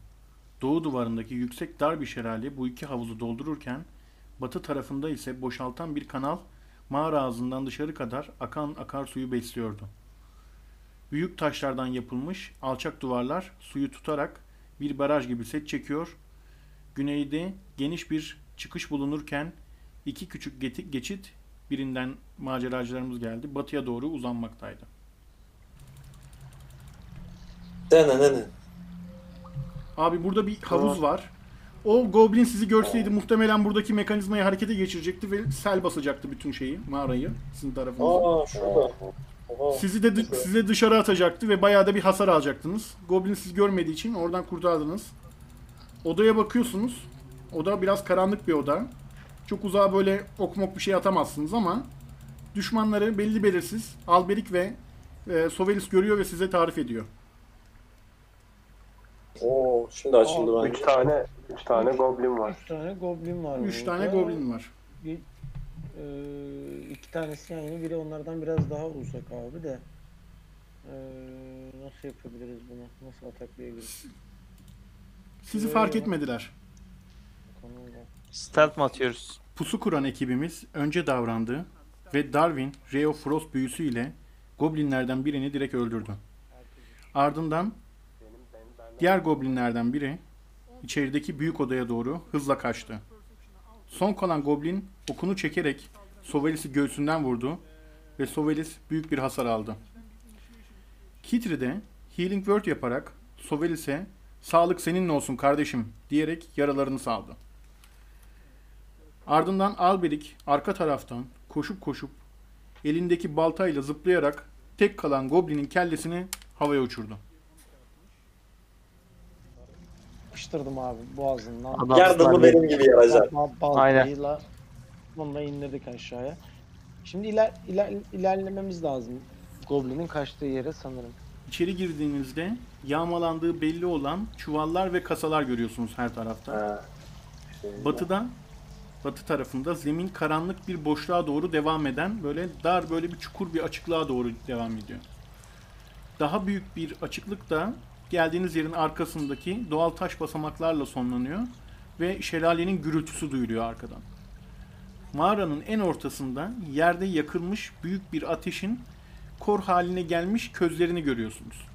Doğu duvarındaki yüksek dar bir şelale bu iki havuzu doldururken batı tarafında ise boşaltan bir kanal mağara ağzından dışarı kadar akan akarsuyu besliyordu. Büyük taşlardan yapılmış alçak duvarlar suyu tutarak bir baraj gibi set çekiyor. Güneyde geniş bir çıkış bulunurken iki küçük geçit birinden maceracılarımız geldi. Batıya doğru uzanmaktaydı. Abi burada bir havuz var. O goblin sizi görseydi muhtemelen buradaki mekanizmayı harekete geçirecekti ve sel basacaktı bütün şeyi, mağarayı sizin tarafınıza. Aa şurada. Oha. Sizi de dı- size dışarı atacaktı ve bayağı da bir hasar alacaktınız. Goblin sizi görmediği için oradan kurtardınız. Odaya bakıyorsunuz. Oda biraz karanlık bir oda. Çok uzağa böyle okmok bir şey atamazsınız ama düşmanları belli belirsiz Alberik ve e, Sovelis görüyor ve size tarif ediyor. Oo şimdi açıldı Aa, bence. Üç tane, üç tane goblin var. 3 tane goblin var 3 burada. tane goblin var. Bir, e, iki tanesi yan yana, biri onlardan biraz daha uzak abi de. E, nasıl yapabiliriz bunu? Nasıl ataklayabiliriz? Sizi Ee, fark etmediler. Konumda. Stealth mı atıyoruz? Pusu kuran ekibimiz önce davrandı ve Darwin, Ray of Frost büyüsüyle goblinlerden birini direkt öldürdü. Ardından diğer goblinlerden biri içerideki büyük odaya doğru hızla kaçtı. Son kalan goblin okunu çekerek Sovelis'i göğsünden vurdu ve Sovelis büyük bir hasar aldı. Kitri de Healing Word yaparak Sovelis'e sağlık seninle olsun kardeşim diyerek yaralarını saldı. Ardından Alberik arka taraftan koşup koşup elindeki baltayla zıplayarak tek kalan goblinin kellesini havaya uçurdu. Yapıştırdım abi boğazından. Adam- Yardımı benim gibi yarayacak. Baltayla bunu da indirdik aşağıya. Şimdi iler, iler, ilerlememiz lazım. Goblin'in kaçtığı yere sanırım. İçeri girdiğinizde yağmalandığı belli olan çuvallar ve kasalar görüyorsunuz her tarafta. Ha. Şey, Batıda, batı tarafında zemin karanlık bir boşluğa doğru devam eden böyle dar böyle bir çukur bir açıklığa doğru devam ediyor. Daha büyük bir açıklık da geldiğiniz yerin arkasındaki doğal taş basamaklarla sonlanıyor ve şelalenin gürültüsü duyuluyor arkadan. Mağaranın en ortasında yerde yakılmış büyük bir ateşin kor haline gelmiş közlerini görüyorsunuz.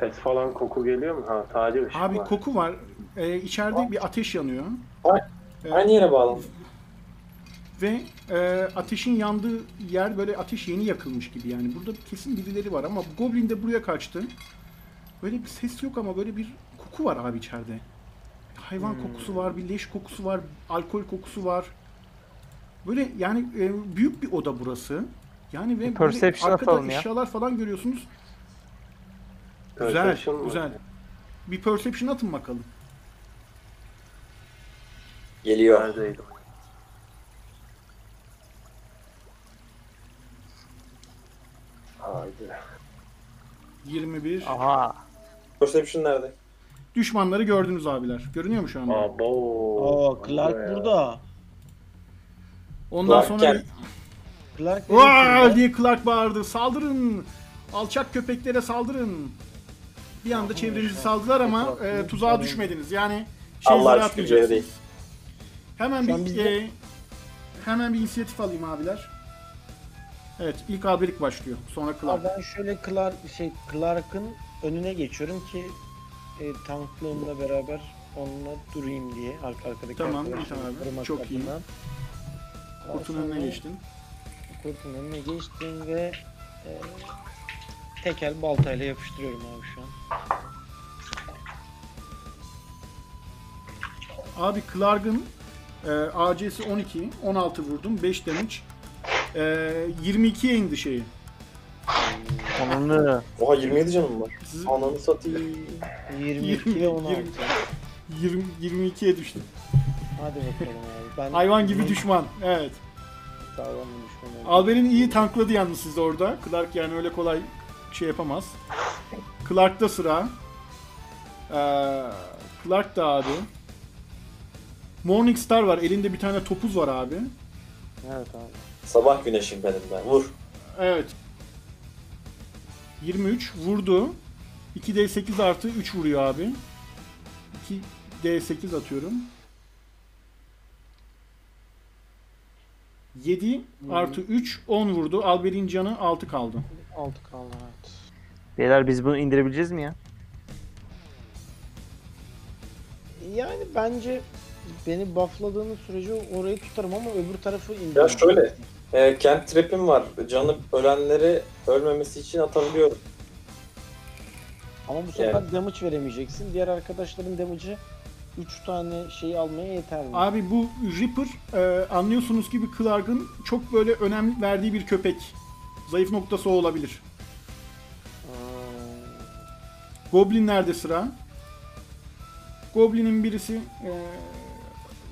Ses falan koku geliyor mu? Ha sadece ışık Abi var. koku var. Ee, içeride bir ateş yanıyor. Aynı yere bağlı. Ve e, ateşin yandığı yer böyle ateş yeni yakılmış gibi yani. Burada kesin birileri var ama Goblin de buraya kaçtı. Böyle bir ses yok ama böyle bir koku var abi içeride. Hayvan kokusu var, bir leş kokusu var, alkol kokusu var. Böyle yani e, büyük bir oda burası. Yani ve böyle perception arkada atalım ya. eşyalar falan görüyorsunuz. Güzel, Perception mı? güzel. Bir perception atın bakalım. Geliyor. Neredeydim? 21. Aha. Perception nerede? Düşmanları gördünüz abiler. Görünüyor mu şu anda? Abo. Oo Clark ya. burada. Ondan Clark sonra Kent. Clark Vaa diye Clark bağırdı. Saldırın! Alçak köpeklere saldırın. Bir anda çevrenizi saldılar ama e, tuzağa düşmediniz. Yani şey Allah'a zar atmayacaksınız. Hemen bir bizde- e, hemen bir inisiyatif alayım abiler. Evet, ilk Alberik başlıyor. Sonra Abi Clark. ben şöyle Clark şey Clark'ın önüne geçiyorum ki e, tanklığımla beraber onunla durayım diye arka arkadaki Tamam, arkadaşlarımı iyi abi. korumak Çok iyi. adına. Daha Kurtun önüne sonra geçtin. Kurtun önüne geçtim ve e, tekel baltayla yapıştırıyorum abi şu an. Abi Clark'ın e, AC'si 12, 16 vurdum, 5 damage. E, 22'ye indi şeyi. Onunu Oha 27 canım var. Siz Ananı satayım. 22 ve 16. 20, 22'ye düştü. Hadi bakalım abi. Ben Hayvan gibi düşman. Evet. Düşman oldum. Alber'in iyi tankladı yalnız siz orada. Clark yani öyle kolay şey yapamaz. Clark'ta sıra. Ee, Clark da abi. Morningstar var. Elinde bir tane topuz var abi. Evet abi. Sabah güneşim benim ben. Vur. Evet. 23 vurdu. 2d8 artı 3 vuruyor abi. 2d8 atıyorum. 7 artı 3 10 vurdu. Alber'in canı 6 kaldı. 6 kaldı evet. beyler biz bunu indirebileceğiz mi ya? Yani bence beni buffladığınız sürece orayı tutarım ama öbür tarafı Ya indirmem. şöyle. E, kent trap'im var. Canı ölenleri ölmemesi için atabiliyorum. Ama bu sefer damage veremeyeceksin. Diğer arkadaşların damage'ı 3 tane şeyi almaya yeter mi? Abi bu Reaper e, anlıyorsunuz gibi Clark'ın çok böyle önem verdiği bir köpek. Zayıf noktası o olabilir. Aa, Goblinlerde sıra. Goblin'in birisi e,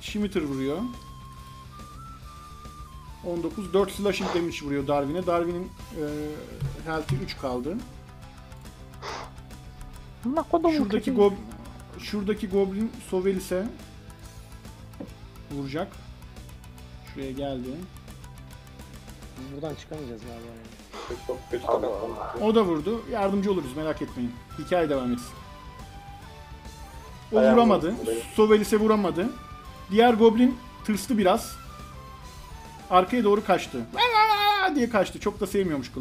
Shimitter vuruyor. 19. 4 slashing damage vuruyor Darwin'e. Darwin'in e, health'i 3 kaldı. Şuradaki gob şuradaki goblin Sovelis'e vuracak. Şuraya geldi. biz buradan çıkamayacağız galiba. Yani. Çok kötü Allah takatlandım. Allah. O da vurdu. Yardımcı oluruz merak etmeyin. Hikaye devam etsin. O Ayağım vuramadı. Sovelis'e vuramadı. Diğer goblin tırstı biraz. Arkaya doğru kaçtı. Aa diye kaçtı. Çok da sevmiyormuş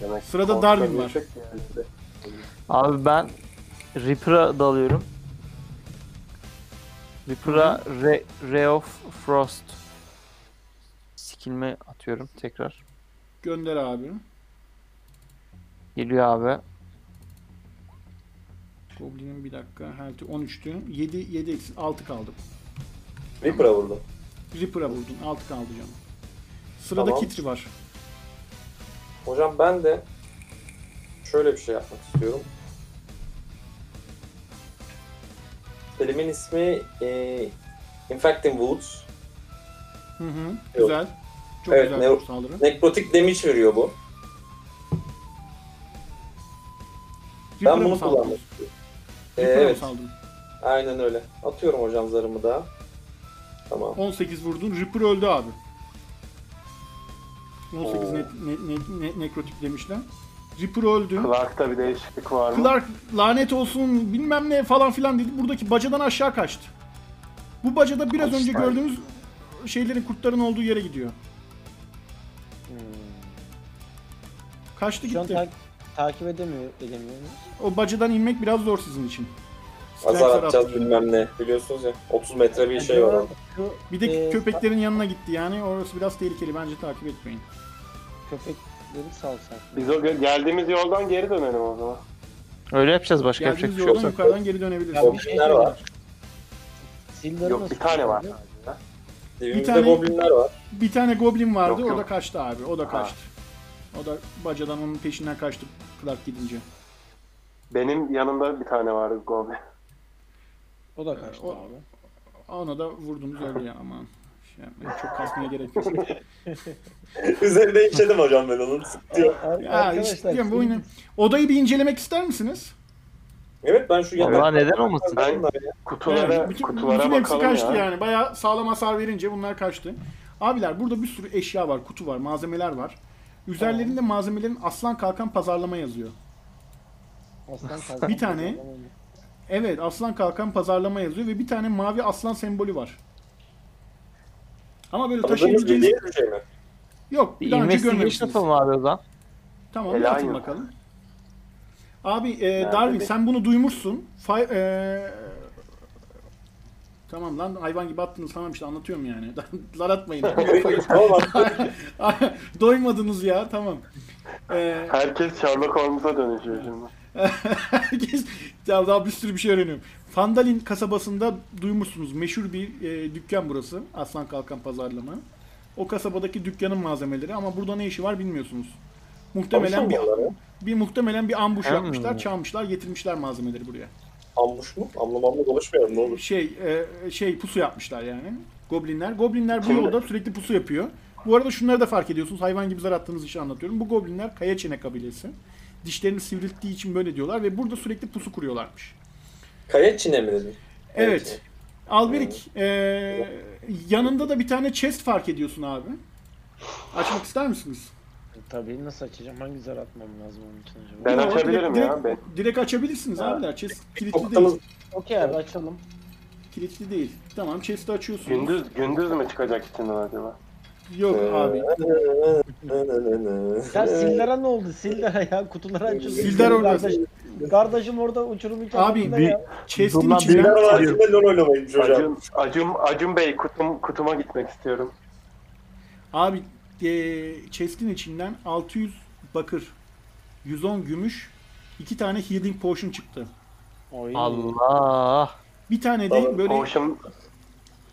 demek Sırada Darwin var. yani. Abi ben Reaper'a dalıyorum. Reaper'a Ray, Ray of Frost skill'imi atıyorum tekrar. Gönder abi. Geliyor abi. Goblin'in bir dakika. Health'i 13'tü. 7 7 eksi 6 kaldı. Reaper'a vurdu. Reaper'a vurdun. 6 kaldı canım. Sırada Tamam. Kitri var. Hocam ben de şöyle bir şey yapmak istiyorum. Filmin ismi e, Infecting Woods. Hı hı. Güzel. Çok Evet, güzel ne- saldırı. Nekrotik damage veriyor bu. Reaper'a Ben bunu kullanmak istiyorum. E, mı evet, saldın? aynen öyle. Atıyorum hocam zarımı da. Tamam. 18 vurdun. Reaper öldü abi. 18 Oo. ne, ne, ne, ne- nekrotik demişler. Reaper öldü. Clark'ta bir değişiklik var mı? Clark lanet olsun bilmem ne falan filan dedi. Buradaki bacadan aşağı kaçtı. Bu bacada biraz önce Kaçtı. gördüğünüz şeylerin kurtların olduğu yere gidiyor. Hmm. Kaçtı Şu an gitti. Takip edemiyor, edemiyoruz. O bacadan inmek biraz zor sizin için. Azar Slicer atacağız bilmem ne. Biliyorsunuz ya. 30 metre bir şey var orada. Şu Bir de Ee, köpeklerin yanına gitti yani. Orası biraz tehlikeli. Bence takip etmeyin. köpekleri salsak. Biz o gö- geldiğimiz yoldan geri dönelim o zaman. Öyle yapacağız başka yapacak Geldiğiniz bir şey yoldan yoksa. yukarıdan geri Ya dönebilirsiniz. bir şey Goblinler var. Sildar'ı Yok nasıl bir tane var. kullanıyor? Dibimizde tane- goblinler var. Bir tane goblin vardı. Yok, O da yok. kaçtı abi. O da Ha. kaçtı. O da bacadan onun peşinden kaçtı Clark gidince. Benim yanımda bir tane vardı Goblin. O da kaçtı O- abi. Ona da vurdunuz öldü ya aman. Şey yapmayın, çok kasmaya gerek yok. Üzerinde işledim hocam ben onun. Ar- ya işte diyorum, bu oyunu. Odayı bir incelemek ister misiniz? Evet ben şu Vallahi yataktan- neden olmasın? Ben kutulara, Yani bütün, kutulara bütün hepsi bakalım kaçtı ya. yani. Bayağı sağlam hasar verince bunlar kaçtı. Abiler burada bir sürü eşya var, kutu var, malzemeler var. Üzerlerinde malzemelerin aslan kalkan pazarlama yazıyor. Aslan kalkan Bir tane-? Evet aslan kalkan pazarlama yazıyor ve bir tane mavi aslan sembolü var. Ama böyle bir şey mi? Yok Bir daha önce görmemişsiniz. atalım abi o zaman. Tamam bir Helal atın bakalım. Abi e, Darwin sen bunu duymuşsun. Fi- e, Tamam lan hayvan gibi attınız tamam işte anlatıyorum yani. Lan atmayın. Doymadınız ya tamam. Ee, Herkes Sherlock Holmes'a dönüşüyor şimdi. herkes ya daha bir sürü bir şey öğreniyorum. Fandalin kasabasında duymuşsunuz. Meşhur bir e, dükkan burası. Aslan Kalkan Pazarlama. O kasabadaki dükkanın malzemeleri ama burada ne işi var bilmiyorsunuz. Muhtemelen bir, bir muhtemelen bir ambuş Hmm. yapmışlar, çalmışlar, getirmişler malzemeleri buraya. Ambuş mu? Amlı mamlı konuşmayalım ne olur. Şey e, şey pusu yapmışlar yani. Goblinler. Goblinler bu yolda sürekli pusu yapıyor. Bu arada şunları da fark ediyorsunuz. Hayvan gibi zar attığınız işi anlatıyorum. Bu goblinler kaya çene kabilesi. Dişlerini sivrilttiği için böyle diyorlar ve burada sürekli pusu kuruyorlarmış. Kaya çine mi dedin? Evet. Alberik, e, yanında da bir tane chest fark ediyorsun abi. Açmak ister misiniz? Tabii nasıl açacağım? Hangi zar atmam lazım onun için acaba? Ben açabilirim direkt, ya. Ben. Direkt, açabilirsiniz abiler. Chest kilitli Koktamız değil. Okey abi açalım. Kilitli değil. Tamam chest'i açıyorsunuz. Gündüz gündüz mü çıkacak içinden acaba? Yok Ee, abi. Ya Sildar'a ne oldu? Sildar'a ya kutuları açıyorsun. Sildar orada. Kardeşim, kardeşim orada uçurum Abi, içerisinde bir- ya. Chest'in Dur lan, içinden... Bunlar var içinde LoL oynamaymış hocam. Acun, Acun, Acun Bey kutum, kutuma gitmek istiyorum. Abi e, chest'in içinden 600 bakır, 110 gümüş, iki tane healing potion çıktı. Oy. Allah. Bir tane de Tamam, böyle Potion,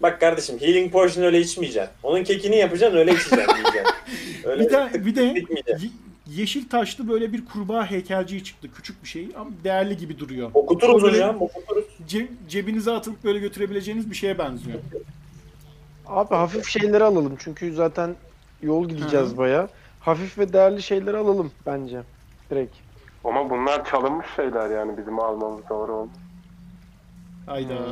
Bak kardeşim healing potion öyle içmeyeceksin. Onun kekini yapacaksın öyle içeceksin diyeceksin. Öyle bir de bir de ye- yeşil taşlı böyle bir kurbağa heykelciği çıktı. Küçük bir şey ama değerli gibi duruyor. Okuturuz Böyle hocam okuturuz. ce- cebinize atıp böyle götürebileceğiniz bir şeye benziyor. Abi hafif şeyleri alalım çünkü zaten yol gideceğiz baya. Hafif ve değerli şeyleri alalım bence. Direkt. ama bunlar çalınmış şeyler yani bizim almamız doğru oldu. Hayda.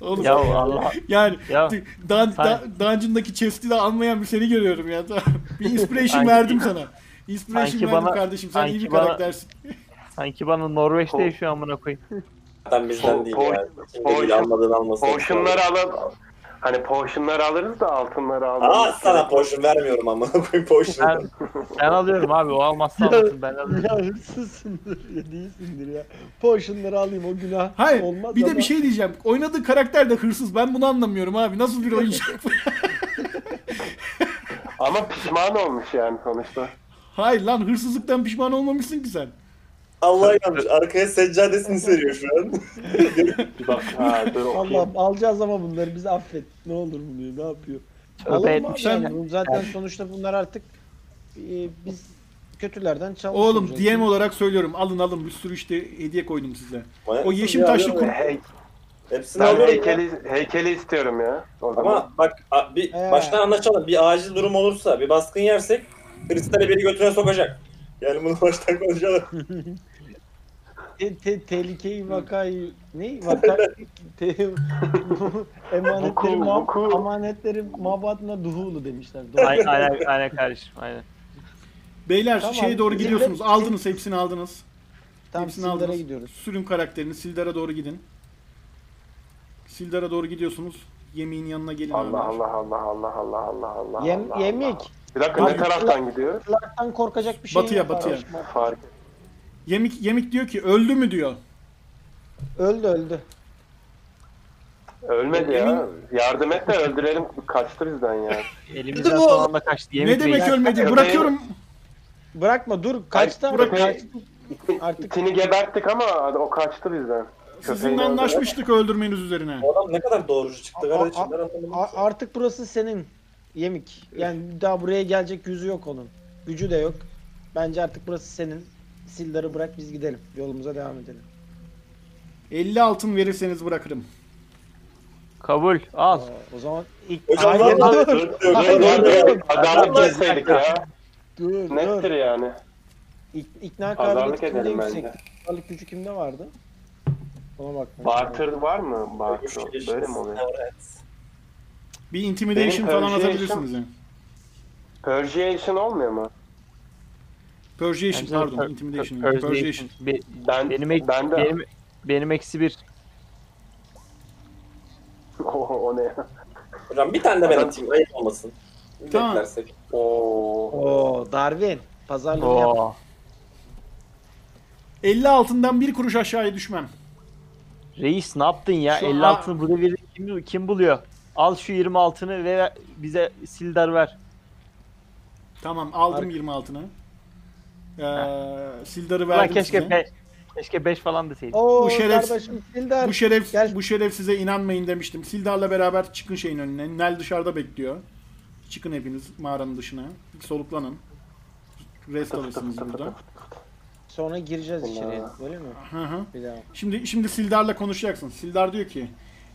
Oğlum Ya Allah. yani Ya. dan, da, dungeon'daki chest'i de almayan bir seni görüyorum ya. bir inspiration Sanki- verdim sana. Inspiration sanki verdim bana- kardeşim. Sen iyi bir bana- karaktersin. Sanki bana Norveç'te Po- yaşıyor amına koyayım. Zaten bizden değil Po- ya. Kim potion- değil almadığın almasın. Potion'ları alın. Hani potion'ları alırız da altınları alırız. Aa sana potion vermiyorum ama potion. Ben, ben alıyorum abi o almazsa almasın ben alıyorum. ya hırsızsındır ya değilsindir ya. Potion'ları alayım o günah Hayır olmaz bir de ama- bir şey diyeceğim. Oynadığı karakter de hırsız. Ben bunu anlamıyorum abi. Nasıl bir oyuncak bu? Ama pişman olmuş yani sonuçta. Hayır lan hırsızlıktan pişman olmamışsın ki sen. Allah yanlış. Arkaya seccadesini seriyor şu an. Bir bak ha dur okuyayım. Allah'ım alacağız ama bunları bizi affet. Ne olur bunu diyor. Ne yapıyor? Tövbe Alalım abi etmişler. yani. Bu Zaten sonuçta bunlar artık e, biz kötülerden çalmış Oğlum olacağız. DM olarak söylüyorum. Alın alın bir sürü işte hediye koydum size. Manyak O mısın yeşil ya? taşlı Alıyorum. kur- Hey, Hepsini ben alıyorum. ya. heykeli, heykeli istiyorum ya. O zaman. Ama bak a- bir Ee. baştan anlaşalım. Bir acil durum olursa, bir baskın yersek kristali biri götüne sokacak. Yani bunu baştan konuşalım. Te, te, tehlikeyi vakayı ne vaka te, emanetleri ma, vuku. amanetleri mabadına duhulu demişler. Doğru. Aynen, aynen, aynen kardeşim aynen. Beyler Tamam, şeye doğru gidiyorsunuz. Aldınız hepsini aldınız. Tam hepsini Sildar'a aldınız. gidiyoruz. Sürün karakterini. Sildar'a doğru gidin. Sildar'a doğru gidiyorsunuz. Yemeğin yanına gelin Allah abiler. Allah Allah Allah Allah Allah Allah Yem, Allah. yemik. Bir dakika ne taraftan? Kulaktan korkacak bir şey Batıya, yok batıya. Fark. Yemik, yemik diyor ki öldü mü diyor. Öldü öldü. Ölmedi ya. Emin- Yardım et de öldürelim. Kaçtı bizden ya. Elimizden son anda kaçtı. Yemek ne demek reis. ölmedi? Bırakıyorum. Bırakma dur kaçtı ama bırak- kaçtı. İti- Artık- İtini geberttik ama o kaçtı bizden. Sizinle anlaşmıştık öldürmeniz üzerine. Bu adam ne kadar doğrucu çıktı A- kardeşim. a- Ben anlamadım. A- artık burası senin yemik. Yani daha buraya gelecek yüzü yok onun. Gücü de yok. Bence artık burası senin. Sildar'ı bırak biz gidelim. Yolumuza devam edelim. 50 altın verirseniz bırakırım. Kabul al. Aa, o zaman ilk Hocam Hayır, lan- dur. dur, dur, Hayır, dur, dur. dur. Pazarlık etseydik ya. dur Nettir dur. yani. İk, ikna Pazarlık kabiliyeti kimde edelim yüksek? bence. Pazarlık gücü kimde vardı? Ona bak. Barter var mı? Barter. Böyle mi oluyor? Evet. Bir intimidation Benim falan persuasion- atabilirsiniz yani. Persuasion olmuyor mu? Persuasion pardon, per- intimidation. per- Persuasion. persuasion. Be- Ben, benim, ek- ben de... benim, benim eksi bir. o, o ne ya? Hocam bir tane de ben atayım. Ayıp olmasın. Tamam. Beklersek. Oo. Oo Darwin. Pazarlığını yap. Oo. 50 altından bir kuruş aşağıya düşmem. Reis ne yaptın ya? Şu 56'ını burada bir kim, kim buluyor? Al şu 26'ını ve bize Sildar ver. Tamam aldım Ar- 26'ını. Ee, Sildar'ı Ulan verdim keşke size. be, keşke 5 falan deseydin. Oo Bu şeref- kardeşim Sildar. Bu şeref Gel. bu şeref size inanmayın demiştim. Sildar'la beraber çıkın şeyin önüne. Nel dışarıda bekliyor. Çıkın hepiniz mağaranın dışına. Bir soluklanın. Rest alırsınız burada. Sonra gireceğiz içeriye. Öyle mi? Hı hı. Bir daha. Şimdi şimdi Sildar'la konuşacaksın. Sildar diyor ki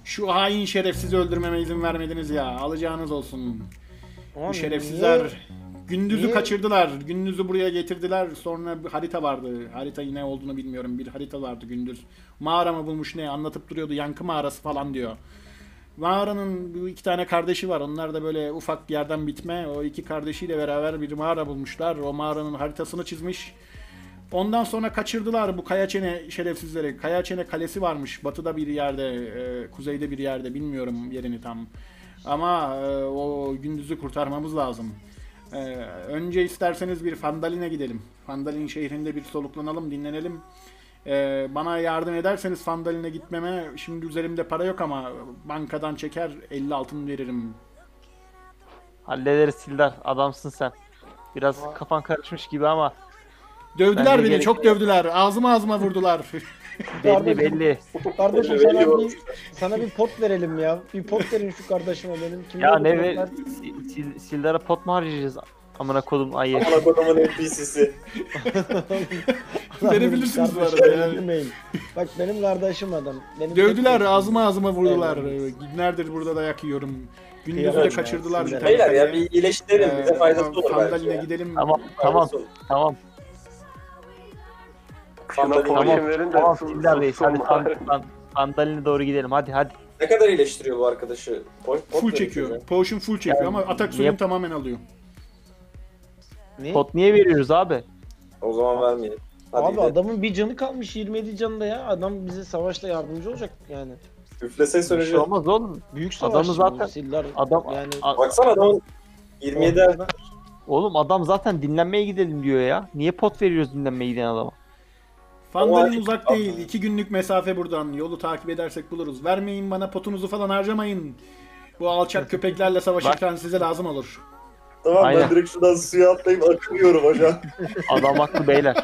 şu hain şerefsizi öldürmeme izin vermediniz ya. Alacağınız olsun. Bu şerefsizler niye- gündüzü niye- kaçırdılar. Gündüzü buraya getirdiler. Sonra bir harita vardı. Harita ne olduğunu bilmiyorum. Bir harita vardı gündüz. Mağara mı bulmuş ne anlatıp duruyordu. Yankı mağarası falan diyor. Mağaranın bu iki tane kardeşi var. Onlar da böyle ufak bir yerden bitme. O iki kardeşiyle beraber bir mağara bulmuşlar. O mağaranın haritasını çizmiş. Ondan sonra kaçırdılar bu Kayaçene şerefsizleri. Kayaçene kalesi varmış. Batıda bir yerde, e, kuzeyde bir yerde. Bilmiyorum yerini tam. Ama e, o gündüzü kurtarmamız lazım. E, önce isterseniz bir Fandalin'e gidelim. Fandalin şehrinde bir soluklanalım, dinlenelim. E, bana yardım ederseniz Fandalin'e gitmeme, şimdi üzerimde para yok ama bankadan çeker 50 altın veririm. Hallederiz Sildar. Adamsın sen. Biraz kafan karışmış gibi ama Dövdüler beni, gerek çok dövdüler. Ağzıma ağzıma vurdular. belli belli. Kardeşim sana bir, sana bir pot verelim ya. Bir pot verin şu kardeşime benim. Kim Ya ne ve potlar? Sil- Sil- Sildar'a pot mu harcayacağız? Amına kodum ayı. Amına kodumun NPC'si. Verebilirsiniz bu Kardeşim, arada yani. Bak benim kardeşim adam. Benim Dövdüler, tek- ağzıma ağzıma vurdular. Evet. Günlerdir burada dayak yiyorum. Gündüzü de Kıyamam kaçırdılar bir tane. Beyler ya bir iyileştirelim. Bize Ee, faydası olur belki Fandalin'e ya. gidelim. Tamam tamam Faydası olur. tamam Şuna tamam verin de tamam su- Sildar su- Reis su- hadi san, san, sandaline doğru gidelim hadi hadi. Ne kadar iyileştiriyor bu arkadaşı? Po- pot Full çekiyor. size. Potion full çekiyor ama atak suyunu tamamen alıyor. Ne? Pot niye veriyoruz abi? O zaman vermeyelim. Hadi Abi gidelim. adamın bir canı kalmış 27 canında ya. Adam bize savaşta yardımcı olacak yani. Üflese Bir şey olmaz oğlum. Büyük Adamı savaşçı zaten- bu Sildar. Adam yani a- Baksana adamın 27 er- oğlum adam zaten dinlenmeye gidelim diyor ya. Niye pot veriyoruz dinlenmeye giden adama? Fandalin uzak değil. iki günlük mesafe buradan. Yolu takip edersek buluruz. Vermeyin bana potunuzu falan harcamayın. Bu alçak köpeklerle savaşırken size lazım olur. Tamam Aynen. ben direkt şuradan suya atlayıp akıyorum hocam. Adam haklı beyler.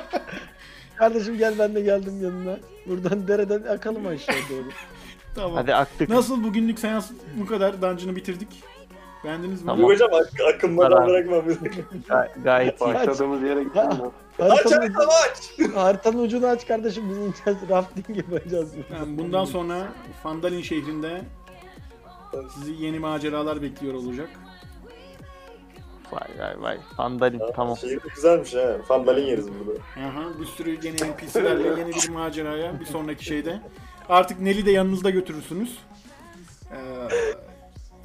kardeşim gel ben de geldim yanına. Buradan dereden akalım aşağı doğru. Tamam. Hadi aktık. Nasıl bugünlük seans bu kadar dungeon'ı bitirdik? Beğendiniz mi? Tamam. Bu hocam ak akınmadan Karar. bırakmam bizi. Ga- gayet iyi. Başladığımız yere gittim? Aç Haritanın, haritamı aç. haritanın ucunu aç kardeşim biz ineceğiz rafting yapacağız. Yani bundan sonra Fandalin şehrinde sizi yeni maceralar bekliyor olacak. Vay vay vay. Sandalin tamam. De güzelmiş ha. Fandalin yeriz burada. Aha, bir sürü yeni NPC'lerle yeni bir maceraya bir sonraki şeyde. Artık Nel'i de yanınızda götürürsünüz. Ee,